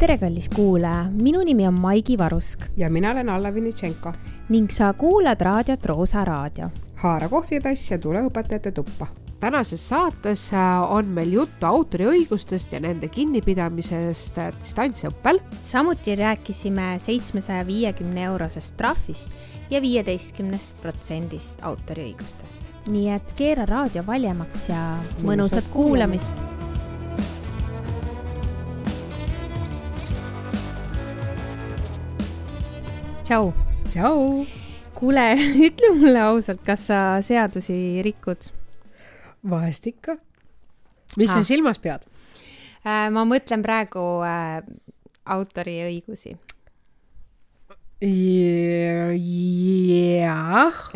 tere, kallis kuulaja, minu nimi on Maigi Varusk ja mina olen Alla Vinitšenko. ning sa kuulad raadiot Roosa Raadio. haara kohvitass ja tule õpetajate tuppa. tänases saates äh, on meil juttu autoriõigustest ja nende kinnipidamisest äh, distantsõppel. samuti rääkisime seitsmesaja viiekümne eurosest trahvist ja viieteistkümnest protsendist autoriõigustest. nii et keera raadio valjemaks ja mõnusat, mõnusat kuulamist, tšau. tšau. kuule, ütle mulle ausalt, kas sa seadusi rikud? vahest ikka. mis sa silmas pead äh,? ma mõtlen praegu äh, autoriõigusi. jah.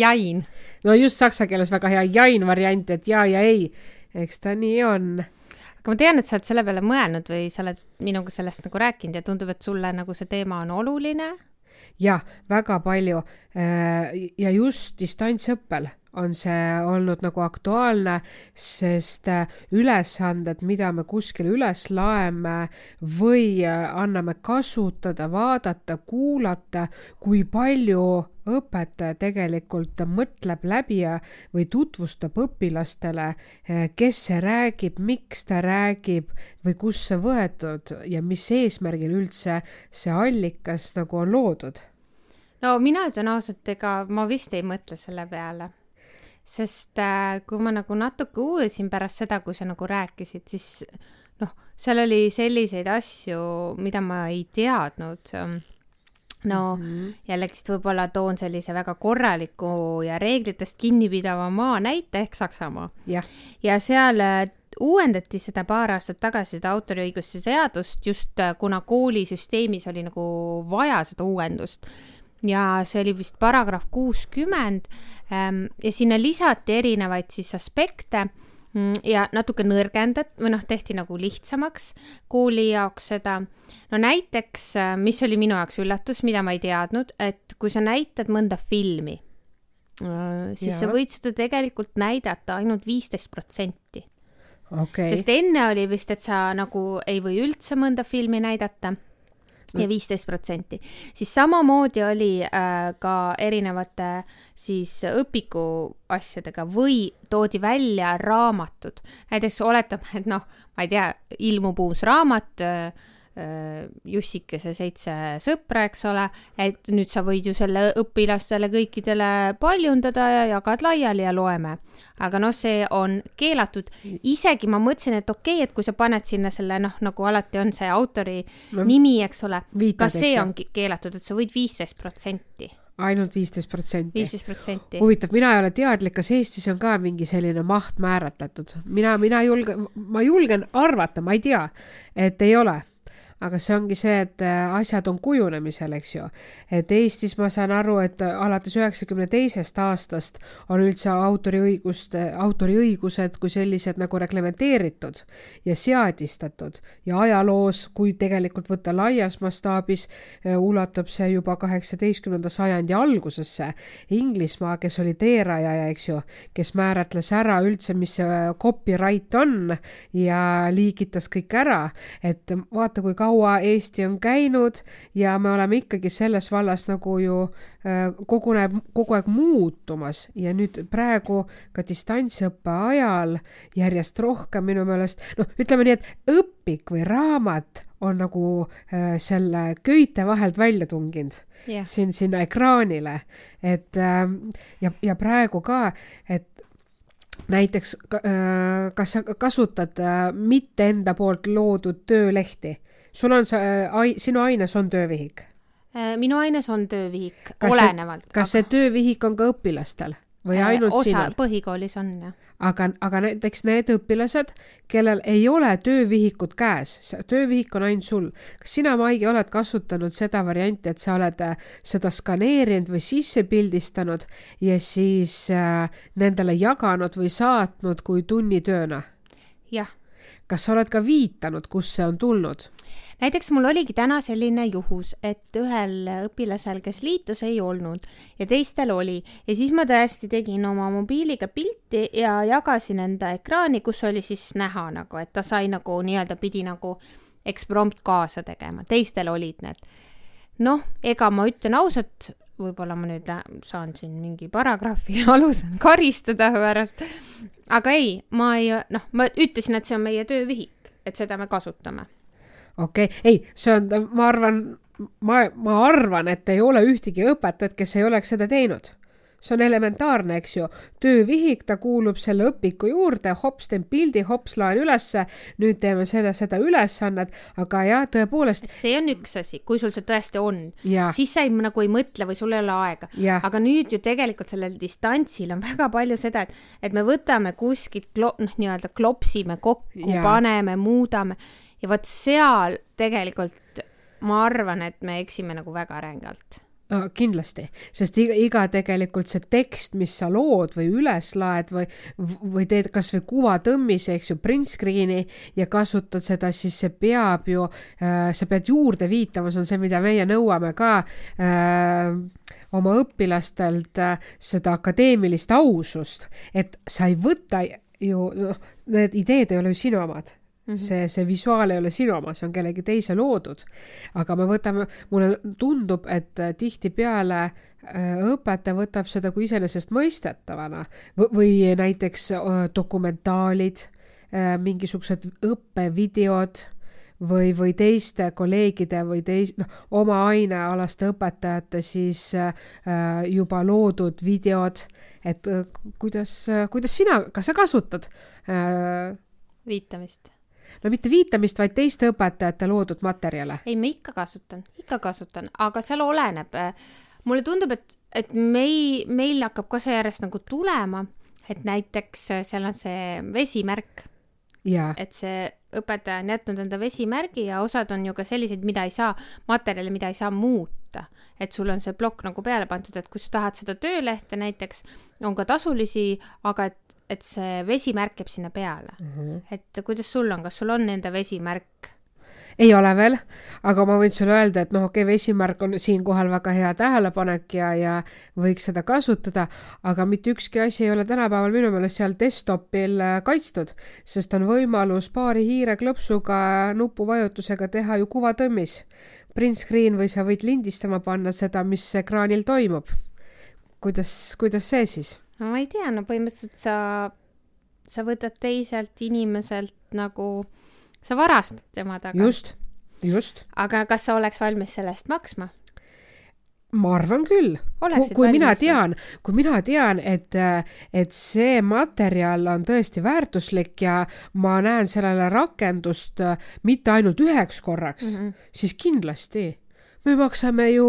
jain. no just saksa keeles väga hea jain variant, et ja ja ei. eks ta nii on aga ma tean, et sa oled selle peale mõelnud või sa oled minuga sellest nagu rääkinud ja tundub, et sulle nagu see teema on oluline jah, väga palju. Äh, ja just distantsõppel on see olnud nagu aktuaalne, sest äh, ülesanded, mida me kuskil üles laeme või äh, anname kasutada, vaadata, kuulata, kui palju õpetaja tegelikult mõtleb läbi või tutvustab õpilastele, eh, kes see räägib, miks ta räägib või kust see võetud ja mis eesmärgil üldse see allikas nagu on loodud? no mina ütlen ausalt, ega ma vist ei mõtle selle peale sest äh, kui ma nagu natuke uurisin pärast seda, kui sa nagu rääkisid, siis noh, seal oli selliseid asju, mida ma ei teadnud no mm -hmm. jällegist võib-olla toon sellise väga korraliku ja reeglitest kinnipidava maa näite ehk Saksamaa. ja seal äh, uuendati seda paar aastat tagasi, seda autoriõiguse seadust, just äh, kuna koolisüsteemis oli nagu vaja seda uuendust. Ja see oli vist paragrahv kuuskümmend ähm, ja sinna lisati erinevaid siis aspekte Mm, ja natuke nõrgendat- või noh, tehti nagu lihtsamaks kooli jaoks seda. no näiteks, äh, mis oli minu jaoks üllatus, mida ma ei teadnud, et kui sa näitad mõnda filmi, äh, siis ja. sa võid seda tegelikult näidata ainult viisteist protsenti. Okay. sest enne oli vist, et sa nagu ei või üldse mõnda filmi näidata ja viisteist protsenti. siis samamoodi oli äh, ka erinevate siis õpiku asjadega või toodi välja raamatud. näiteks oletame, et noh, ma ei tea, ilmub uus raamat äh, Jussikese seitse sõpra, eks ole, et nüüd sa võid ju selle õpilastele kõikidele paljundada ja jagad laiali ja loeme. aga noh, see on keelatud. isegi ma mõtlesin, et okei okay,, et kui sa paned sinna selle noh, nagu alati on see autori no, nimi, eks ole, ka see on keelatud, et sa võid viisteist protsenti ainult viisteist protsenti. viisteist protsenti. huvitav, mina ei ole teadlik, kas Eestis on ka mingi selline maht määratletud. mina, mina julgen, ma julgen arvata, ma ei tea, et ei ole aga see ongi see, et äh, asjad on kujunemisel, eks ju. et Eestis ma saan aru, et äh, alates üheksakümne teisest aastast on üldse autoriõigust, autoriõigused kui sellised nagu reglementeeritud ja seadistatud ja ajaloos, kui tegelikult võtta laias mastaabis, äh, ulatub see juba kaheksateistkümnenda sajandi algusesse. Inglismaa, kes oli teerajaja, eks ju, kes määratles ära üldse, mis see copyright on ja liigitas kõik ära, et vaata, kui kaua kaua Eesti on käinud ja me oleme ikkagi selles vallas nagu ju äh, koguneb kogu aeg muutumas ja nüüd praegu ka distantsõppe ajal järjest rohkem minu meelest, noh, ütleme nii, et õpik või raamat on nagu äh, selle köite vahelt välja tunginud yeah. siin sinna ekraanile, et äh, ja, ja praegu ka, et näiteks äh, kas sa kasutad äh, mitte enda poolt loodud töölehti sul on see, äh, sinu aines on töövihik? Äh, minu aines on töövihik, olenevalt. kas see töövihik on ka õpilastel või äh, ainult osa, sinul? põhikoolis on jah. aga, aga näiteks need õpilased, kellel ei ole töövihikut käes, töövihik on ainult sul. kas sina, Maigi, oled kasutanud seda varianti, et sa oled seda skaneerinud või sisse pildistanud ja siis äh, nendele jaganud või saatnud kui tunnitööna? jah. Kas sa oled ka viitanud, kust see on tulnud? näiteks mul oligi täna selline juhus, et ühel õpilasel, kes liitus, ei olnud ja teistel oli ja siis ma tõesti tegin oma mobiiliga pilti ja jagasin enda ekraani, kus oli siis näha nagu, et ta sai nagu nii-öelda pidi nagu eksprompt kaasa tegema, teistel olid need. noh, ega ma ütlen ausalt, võib-olla ma nüüd saan siin mingi paragrahvi alusel karistada pärast, aga ei, ma ei, noh, ma ütlesin, et see on meie töövihik, et seda me kasutame. okei okay., ei, see on, ma arvan, ma, ma arvan, et ei ole ühtegi õpetajat, kes ei oleks seda teinud see on elementaarne, eks ju. töövihik, ta kuulub selle õpiku juurde, hops, teen pildi, hops, laen ülesse, nüüd teeme selle, seda ülesannet, aga jah, tõepoolest. see on üks asi, kui sul see tõesti on, siis sa ei, nagu ei mõtle või sul ei ole aega. aga nüüd ju tegelikult sellel distantsil on väga palju seda, et, et me võtame kuskilt, noh, nii-öelda klopsime kokku, paneme, muudame ja vot seal tegelikult ma arvan, et me eksime nagu väga rängalt no kindlasti, sest iga, iga tegelikult see tekst, mis sa lood või üles laed või, või teed kasvõi kuvatõmmise, eks ju, print screen'i ja kasutad seda, siis see peab ju äh,, sa pead juurde viitama, see on see, mida meie nõuame ka äh, oma õpilastelt äh, seda akadeemilist ausust, et sa ei võta ju, noh, need ideed ei ole ju sinu omad Mm -hmm. see, see visuaal ei ole sinu oma, see on kellegi teise loodud. aga me võtame, mulle tundub, et äh, tihtipeale äh, õpetaja võtab seda kui iseenesestmõistetavana või näiteks äh, dokumentaalid, mingisugused õppevideod või, või teiste kolleegide või teis-, noh, oma ainealaste õpetajate siis juba loodud videod, et kuidas, kuidas sina, kas sa kasutad viitamist no mitte viitamist, vaid teiste õpetajate loodud materjale. ei, ma ikka kasutan, ikka kasutan, aga seal oleneb. mulle tundub, et, et mei-, meil hakkab ka see järjest nagu tulema, et näiteks seal on see vesimärk. et see õpetaja on jätnud enda vesimärgi ja osad on ju ka sellised, mida ei saa, materjale, mida ei saa muuta. et sul on see plokk nagu peale pandud, et kui sa tahad seda töölehte näiteks, on ka tasulisi, aga et et see vesimärk jääb sinna peale mm. -hmm. et kuidas sul on, kas sul on enda vesimärk? ei ole veel, aga ma võin sulle öelda, et noh, okei okay,, vesimärk on siinkohal väga hea tähelepanek ja, ja võiks seda kasutada, aga mitte ükski asi ei ole tänapäeval minu meelest seal desktopil äh, kaitstud, sest on võimalus paari hiireklõpsuga nupuvajutusega teha ju kuvatõmmis. Print screen või sa võid lindistama panna seda, mis ekraanil toimub. kuidas, kuidas see siis? No ma ei tea, no põhimõtteliselt sa, sa võtad teiselt inimeselt nagu, sa varastad tema taga. just, just. aga kas sa oleks valmis selle eest maksma? ma arvan küll. kui, kui mina tean, kui mina tean, et, et see materjal on tõesti väärtuslik ja ma näen sellele rakendust mitte ainult üheks korraks mm, -hmm. siis kindlasti me maksame ju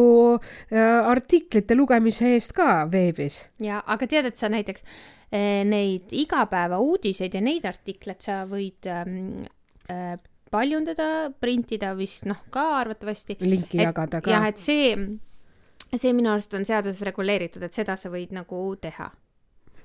äh, artiklite lugemise eest ka veebis. ja, aga tead, et sa näiteks äh, neid igapäevauudiseid ja neid artikleid sa võid ähm, äh, paljundada, printida vist noh, ka arvatavasti. linki et, jagada ka. jah, et see, see minu arust on seaduses reguleeritud, et seda sa võid nagu teha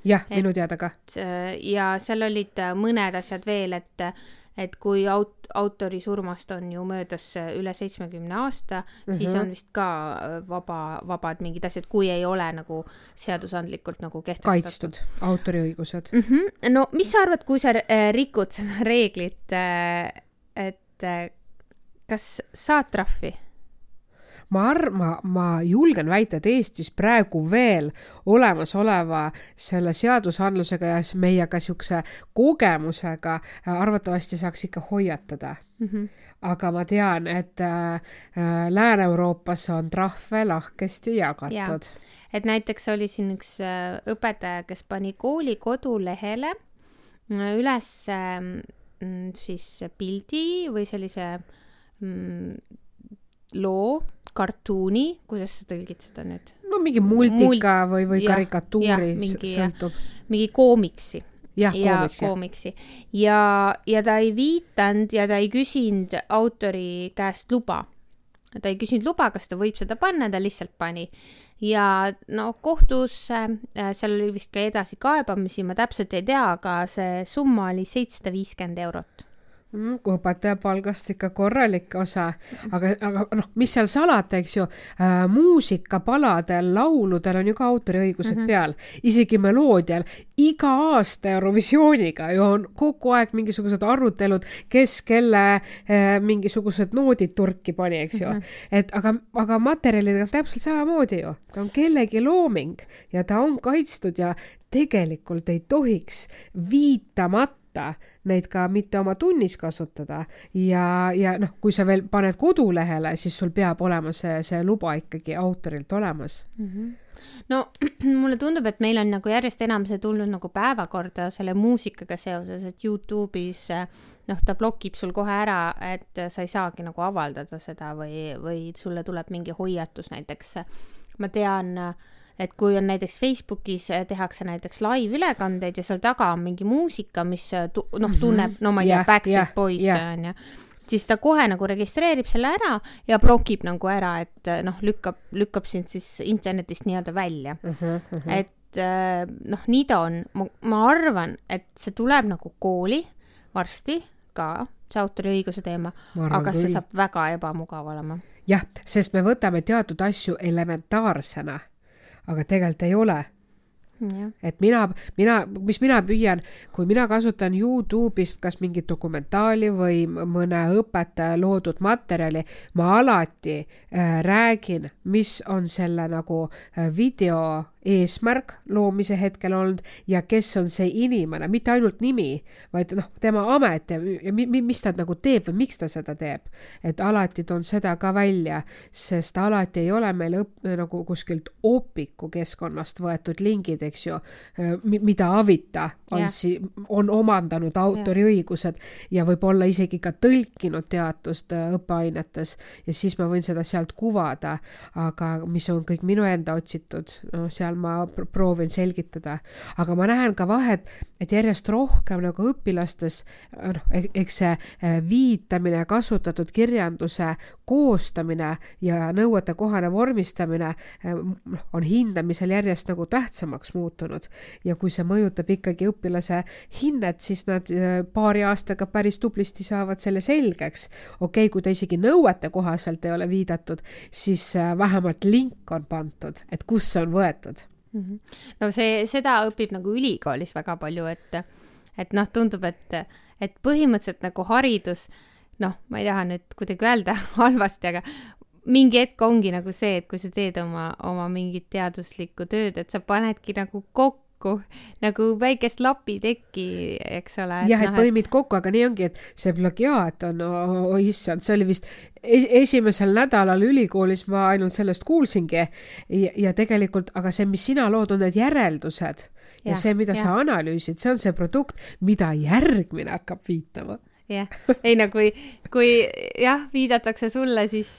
jah, minu teada ka. ja seal olid mõned asjad veel, et et kui aut-, autori surmast on ju möödas üle seitsmekümne aasta mm, -hmm. siis mhm. on vist ka äh, vaba, vabad mingid asjad, kui ei ole nagu seadusandlikult nagu kehtestatud. kaitstud autoriõigused mm. -hmm. no mis sa arvad, kui sa äh, rikud seda reeglit, äh, et kas saad trahvi? Ma arv-, ma, julgen väita, et Eestis praegu veel olemasoleva selle seadusandlusega ja meie ka niisuguse kogemusega äh, arvatavasti saaks ikka hoiatada mm. -hmm. aga ma tean, et äh, äh, Lääne-Euroopas on trahve lahkesti jagatud. et näiteks oli siin üks äh, õpetaja, kes pani kooli kodulehele äh, üles äh, siis pildi või sellise mm, loo, kartuuni, kuidas sa tõlgid seda nüüd? no mingi multika Mult... või, või ja, karikatuuri, sõltub. mingi koomiksi. koomiks, ja koomiksi. ja, ja ta ei viitanud ja ta ei küsinud autori käest luba. ta ei küsinud luba, kas ta võib seda panna, ta lihtsalt pani. ja no kohtus äh,, seal oli vist ka edasikaebamisi, ma täpselt ei tea, aga see summa oli seitsesada viiskümmend eurot mm,. kui õpetaja palgast ikka korralik osa, aga, aga noh, mis seal salata, eks ju äh,, muusikapaladel, lauludel on ju ka autoriõigused mm -hmm. peal, isegi meloodial. iga aasta Eurovisiooniga ju on kogu aeg mingisugused arutelud, kes kelle äh, mingisugused noodid turki pani, eks ju mm. -hmm. et aga, aga materjalidega on täpselt samamoodi ju, ta on kellegi looming ja ta on kaitstud ja tegelikult ei tohiks viitamata neid ka mitte oma tunnis kasutada ja, ja noh, kui sa veel paned kodulehele, siis sul peab olema see, see luba ikkagi autorilt olemas mm. -hmm no mulle tundub, et meil on nagu järjest enam see tulnud nagu päevakorda selle muusikaga seoses, et Youtube'is noh, ta blokib sul kohe ära, et sa ei saagi nagu avaldada seda või, või sulle tuleb mingi hoiatus näiteks. ma tean äh, et kui on näiteks Facebookis äh, tehakse näiteks live-ülekandeid ja seal taga on mingi muusika, mis äh, tu noh, mhm. tunneb, no ma ei tea yeah,, Backstreet yeah, Boys yeah. on ju, siis ta kohe nagu registreerib selle ära ja blokib nagu ära, et äh, noh, lükkab, lükkab sind siis internetist nii-öelda välja uh. -huh, uh -huh. et noh, nii ta on, ma arvan, et see tuleb nagu kooli varsti ka, see autoriõiguse teema, aga see saab väga ebamugav olema. jah, sest me võtame teatud asju elementaarsena aga tegelikult ei ole. et mina, mina, mis mina püüan, kui mina kasutan Youtube'ist kas mingit dokumentaali või mõne õpetaja loodud materjali, ma alati äh, räägin, mis on selle nagu äh, video eesmärk loomise hetkel olnud ja kes on see inimene, mitte ainult nimi, vaid noh, tema amet ja, ja mi, mi, mis ta nagu teeb või miks ta seda teeb. et alati toon seda ka välja, sest alati ei ole meil õpp, nagu kuskilt Opiku keskkonnast võetud lingid, eks ju, mida Avita on yeah. si-, on omandanud autoriõigused ja võib-olla isegi ka tõlkinud teadust äh, õppeainetes ja siis ma võin seda sealt kuvada, aga mis on kõik minu enda otsitud, no seal seal ma proovin selgitada, aga ma näen ka vahet, et järjest rohkem nagu õpilastes noh, e-, eks see äh, viitamine, kasutatud kirjanduse koostamine ja nõuetekohane vormistamine äh, noh, on hindamisel järjest nagu tähtsamaks muutunud ja kui see mõjutab ikkagi õpilase hinnet, siis nad paari aastaga päris tublisti saavad selle selgeks. okei okay,, kui ta isegi nõuete kohaselt ei ole viidatud, siis vähemalt link on pandud, et kus see on võetud. No see, seda õpib nagu ülikoolis väga palju, et, et noh, tundub, et, et põhimõtteliselt nagu haridus, noh, ma ei taha nüüd kuidagi öelda halvasti, aga mingi hetk ongi nagu see, et kui sa teed oma, oma mingit teaduslikku tööd, et sa panedki nagu kokku kokku nagu väikest lapitekki, eks ole. jah, et no, põimid et... kokku, aga nii ongi, et see plagiaat on, oi issand, see oli vist esimesel nädalal ülikoolis ma ainult sellest kuulsingi ja, ja tegelikult, aga see, mis sina lood, on need järeldused ja, ja see, mida ja. sa analüüsid, see on see produkt, mida järgmine hakkab viitama jah, ei no kui, kui jah, viidatakse sulle, siis,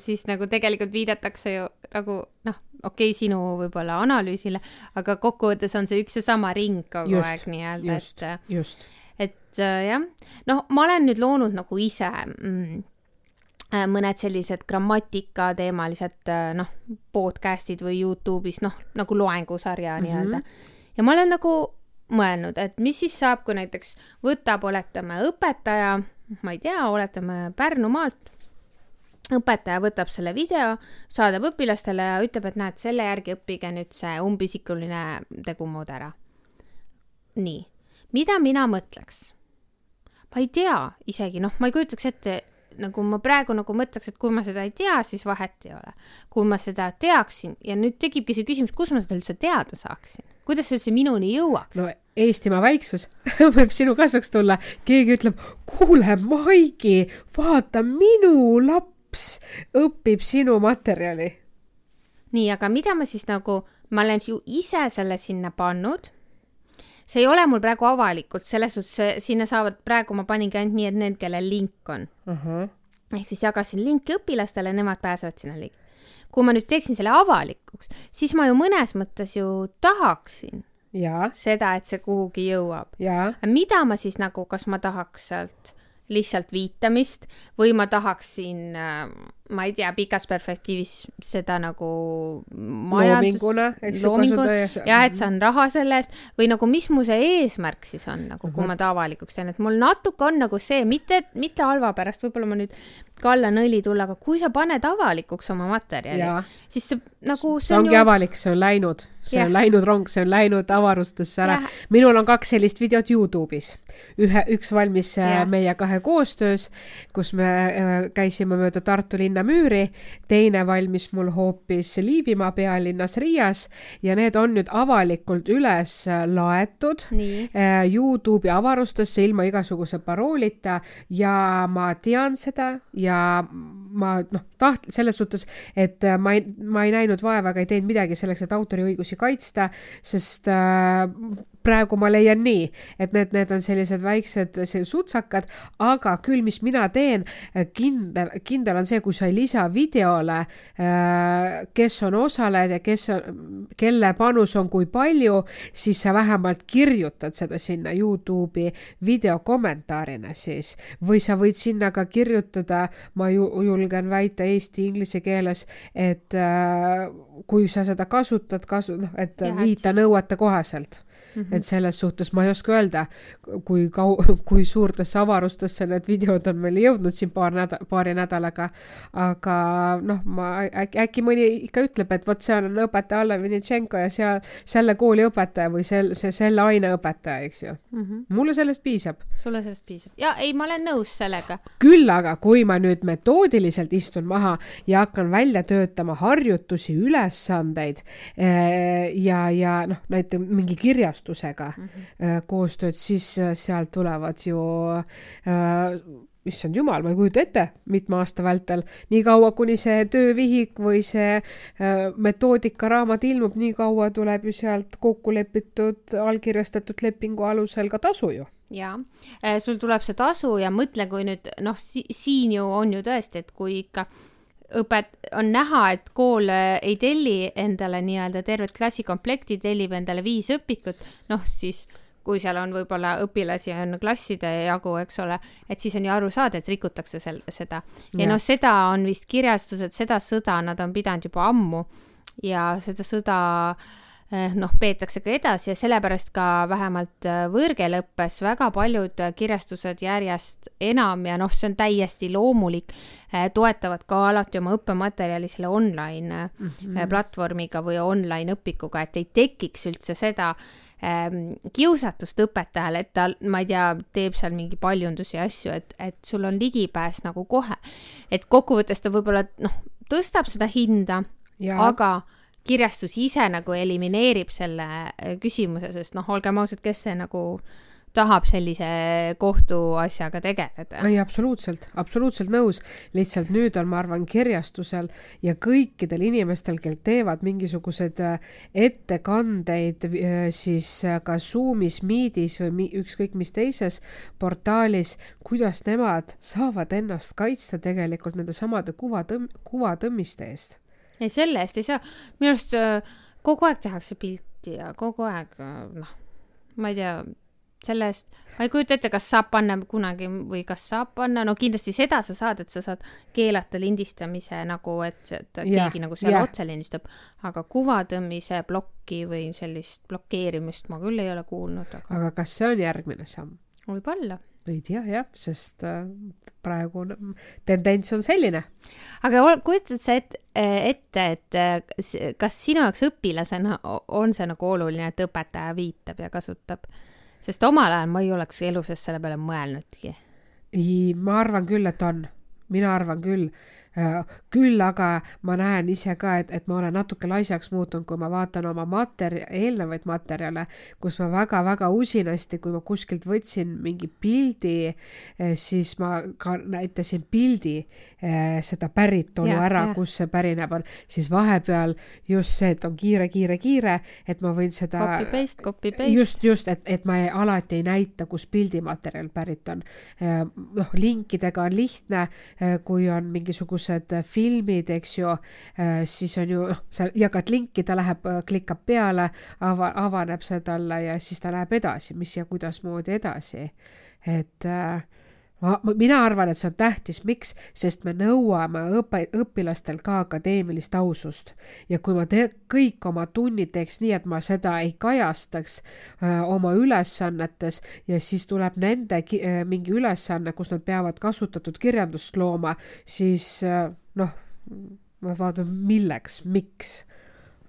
siis nagu tegelikult viidatakse ju nagu noh, okei okay,, sinu võib-olla analüüsile, aga kokkuvõttes on see üks ja sama ring kogu just, aeg nii-öelda, et just. et äh, jah, noh, ma olen nüüd loonud nagu ise mm, äh, mõned sellised grammatikateemalised äh, noh, podcast'id või Youtube'is noh, nagu loengusarja mm -hmm. nii-öelda. ja ma olen nagu mõelnud, et mis siis saab, kui näiteks võtab, oletame, õpetaja, ma ei tea, oletame Pärnumaalt õpetaja võtab selle video, saadab õpilastele ja ütleb, et näed, selle järgi õppige nüüd see umbisikuline tegumood ära. nii, mida mina mõtleks? ma ei tea isegi, noh, ma ei kujutaks ette, nagu ma praegu nagu mõtleks, et kui ma seda ei tea, siis vahet ei ole. kui ma seda teaksin ja nüüd tekibki see küsimus, kus ma seda üldse teada saaksin, kuidas see üldse minuni jõuaks? no Eestimaa väiksus võib sinu kasuks tulla, keegi ütleb, kuule, Maigi, vaata minu laps laps õpib sinu materjali. nii, aga mida ma siis nagu, ma olen ju ise selle sinna pannud. see ei ole mul praegu avalikult, selles suhtes sinna saavad, praegu ma paningi ainult nii, et need, kellel link on uh. -huh. ehk siis jagasin linki õpilastele, nemad pääsevad sinna ligi. kui ma nüüd teeksin selle avalikuks, siis ma ju mõnes mõttes ju tahaksin ja. seda, et see kuhugi jõuab. mida ma siis nagu, kas ma tahaks sealt lihtsalt viitamist või ma tahaksin äh, ma ei tea, pikas perspektiivis seda nagu majandus, loominguna, eks ju, kasutada ja jah, et saan raha selle eest või nagu, mis mu see eesmärk siis on nagu, kui mhm. ma ta avalikuks teen, et mul natuke on nagu see, mitte, mitte halva pärast, võib-olla ma nüüd kallan õli tulla, aga kui sa paned avalikuks oma materjali, siis see nagu see on ongi ju... avalik, see on läinud, see ja. on läinud rong, see on läinud avarustesse ära. minul on kaks sellist videot Youtube'is. Ühe, üks valmis äh, ja. meie kahe koostöös, kus me äh, käisime mööda Tartu linna müüri, teine valmis mul hoopis Liivimaa pealinnas Riias ja need on nüüd avalikult üles äh, laetud Nii. Youtube'i avarustesse ilma igasuguse paroolita ja ma tean seda ja ma noh, taht-, selles suhtes, et ma ei, ma ei näinud vaeva ega ei teinud midagi selleks, et autoriõigusi kaitsta, sest äh, praegu ma leian nii, et need, need on sellised väiksed sutsakad, aga küll, mis mina teen, kindel, kindel on see, kui sa ei lisa videole, äh, kes on osalejad ja kes kelle panus on kui palju, siis sa vähemalt kirjutad seda sinna Youtube'i video kommentaarina siis. Või sa võid sinna ka kirjutada, ma ju julgen väita eesti, inglise keeles, et äh, kui sa seda kasutad, kasu-, noh, et viita nõuete kohaselt Mm -hmm. et selles suhtes ma ei oska öelda, kui kau-, kui suurtesse avarustesse need videod on meil jõudnud siin paar näda-, paari nädalaga. aga noh, ma äkki, äkki mõni ikka ütleb, et vot see on õpetaja Alle Vinitšenko ja seal selle kooli õpetaja või sel-, see selle aine õpetaja, eks ju mm. -hmm. mulle sellest piisab. sulle sellest piisab ja ei, ma olen nõus sellega. küll aga, kui ma nüüd metoodiliselt istun maha ja hakkan välja töötama harjutusi, ülesandeid eh, ja, ja noh, näiteks mingi kirjastus kirjastusega mm -hmm. koostööd, siis äh, sealt tulevad ju äh, issand jumal, ma ei kujuta ette, mitme aasta vältel, niikaua kuni see töövihik või see äh, metoodikaraamat ilmub, nii kaua tuleb ju sealt kokku lepitud, allkirjastatud lepingu alusel ka tasu ju. Jaa, sul tuleb see tasu ja mõtle, kui nüüd noh si, siin ju on ju tõesti, et kui ikka õpet-, on näha, et kool äh, ei telli endale nii-öelda tervet klassikomplekti, tellib endale viis õpikut, noh siis kui seal on võib-olla õpilasi on klasside jagu, eks ole, et siis on ju aru saada, et rikutakse sel-, seda. ja noh, seda on vist kirjastused, seda sõda nad on pidanud juba ammu. Ja seda sõda äh, noh, peetakse ka edasi ja sellepärast ka vähemalt eh, võõrkeeleõppes väga paljud eh, kirjastused järjest enam ja noh, see on täiesti loomulik, toetavad ka alati oma õppematerjali selle online mm -hmm. platvormiga või online õpikuga, et ei tekiks üldse seda ähm, kiusatust õpetajale, et ta, ma ei tea, teeb seal mingi paljundusi ja asju, et, et sul on ligipääs nagu kohe. et kokkuvõttes ta võib-olla noh, tõstab seda hinda, aga kirjastus ise nagu elimineerib selle äh, küsimuse, sest noh, olgem ausad, kes see nagu tahab sellise kohtuasjaga tegeleda. ei, absoluutselt, absoluutselt nõus. lihtsalt nüüd on, ma arvan, kirjastusel ja kõikidel inimestel, kel teevad mingisuguseid äh, ettekandeid äh, siis ka Zoomis, Meetis või ükskõik mis teises portaalis, kuidas nemad saavad ennast kaitsta tegelikult nende samade kuvatõmm-, kuvatõmmiste eest ei, selle eest ei saa. minu arust äh, kogu aeg tehakse pilti ja kogu aeg, äh, noh, ma ei tea, selle eest, ma ei kujuta ette, kas saab panna kunagi või kas saab panna, no kindlasti seda sa saad, et sa saad keelata lindistamise nagu, et, et yeah, keegi nagu seal yeah. otse lindistab, aga kuvatõmmise plokki või sellist blokeerimist ma küll ei ole kuulnud, aga. aga kas see on järgmine samm? võib-olla ei tea jah, sest äh, praegu on, tendents on selline. aga kujutad sa et, ette, et äh, kas sinu jaoks õpilasena on see nagu oluline, et õpetaja viitab ja kasutab? sest omal ajal ma ei oleks elu sees selle peale mõelnudki. ei, ma arvan küll, et on. mina arvan küll Äh, küll aga ma näen ise ka, et, et ma olen natuke laisaks muutunud, kui ma vaatan oma materja-, eelnevaid materjale, kus ma väga-väga usinasti, kui ma kuskilt võtsin mingi pildi, eh, siis ma ka näitasin pildi eh, seda päritolu ja, ära, kust see pärineb on, siis vahepeal just see, et on kiire, kiire, kiire, et ma võin seda copy paste, copy paste. just, just, et, et ma ei, alati ei näita, kust pildimaterjal pärit on. Noh, linkidega on lihtne, kui on mingisugused ilusad filmid, eks ju, äh, siis on ju, noh, sa jagad linki, ta läheb, äh, klikkab peale, ava-, avaneb see talle ja siis ta läheb edasi, mis ja kuidasmoodi edasi. et äh, ma, mina arvan, et see on tähtis, miks, sest me nõuame õpe, õpilastelt ka akadeemilist ausust. Ja kui ma te, kõik oma tunnid teeks nii, et ma seda ei kajastaks öö, oma ülesannetes ja siis tuleb nende ki, öö, mingi ülesanne, kus nad peavad kasutatud kirjandust looma, siis öö, noh, ma vaatan, milleks, miks.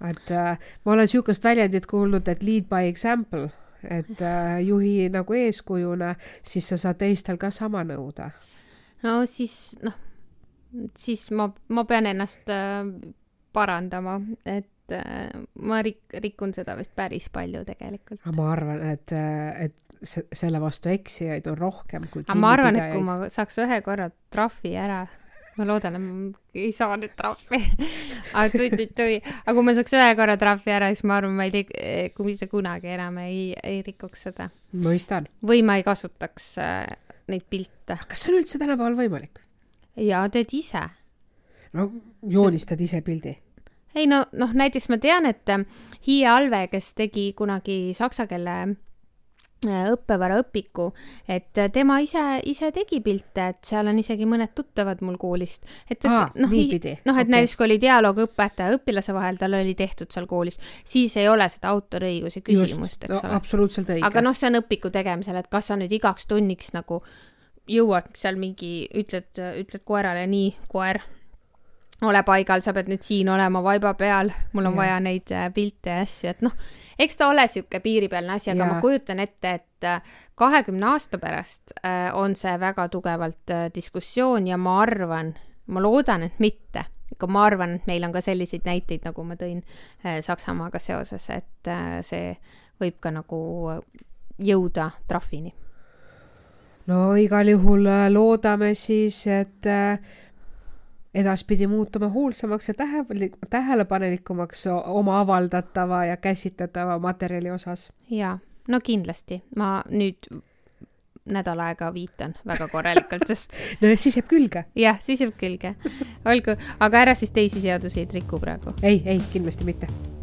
Et äh, ma olen niisugust väljendit kuulnud, et lead by example et äh, juhi nagu eeskujuna, siis sa saad teistel ka sama nõuda. no siis noh, siis ma, ma pean ennast äh, parandama, et äh, ma rik-, rikun seda vist päris palju tegelikult. ma arvan, et, et se-, selle vastu eksijaid on rohkem kui aga ma arvan, et kui ma saaks ühe korra trahvi ära ma loodan, et ei saa nüüd trahvi aga tui-tui-tui, aga kui ma saaks ühe korra trahvi ära, siis ma arvan, ma ei rik-, kui mitte kunagi enam ei, ei rikuks seda. mõistan. või ma ei kasutaks äh, neid pilte. kas see on üldse tänapäeval võimalik? jaa, teed ise. no joonistad ise pildi? ei no, noh, näiteks ma tean, et äh, Hiie Alve, kes tegi kunagi saksa keele õppevaraõpiku, et äh, tema ise, ise tegi pilte, et seal on isegi mõned tuttavad mul koolist. et, et Aa, noh, noh, et Okei. näiteks kui oli dialoog õpetaja ja õpilase vahel, tal oli tehtud seal koolis, siis ei ole seda autoriõiguse küsimust, eks no, ole. absoluutselt õige. aga noh, see on õpiku tegemisel, et kas sa nüüd igaks tunniks nagu jõuad seal mingi, ütled, ütled koerale nii, koer, ole paigal, sa pead nüüd siin olema vaiba peal, mul on Jah. vaja neid äh, pilte ja asju, et noh, eks ta ole niisugune piiripealne asi, aga Jaa. ma kujutan ette, et äh, kahekümne aasta pärast äh, on see väga tugevalt diskussioon ja ma arvan, ma loodan, et mitte, aga ma arvan, et meil on ka selliseid näiteid, nagu ma tõin Saksamaaga seoses, et see võib ka nagu jõuda trahvini. no igal juhul loodame siis, et äh, edaspidi muutume hoolsamaks ja tähe-, tähelepanelikumaks oma avaldatava ja käsitletava materjali osas. jaa, no kindlasti, ma nüüd nädal aega viitan väga korralikult, sest no ja siis jääb külge. jah, siis jääb külge. olgu, aga ära siis teisi seadusi ei riku praegu. ei, ei, kindlasti mitte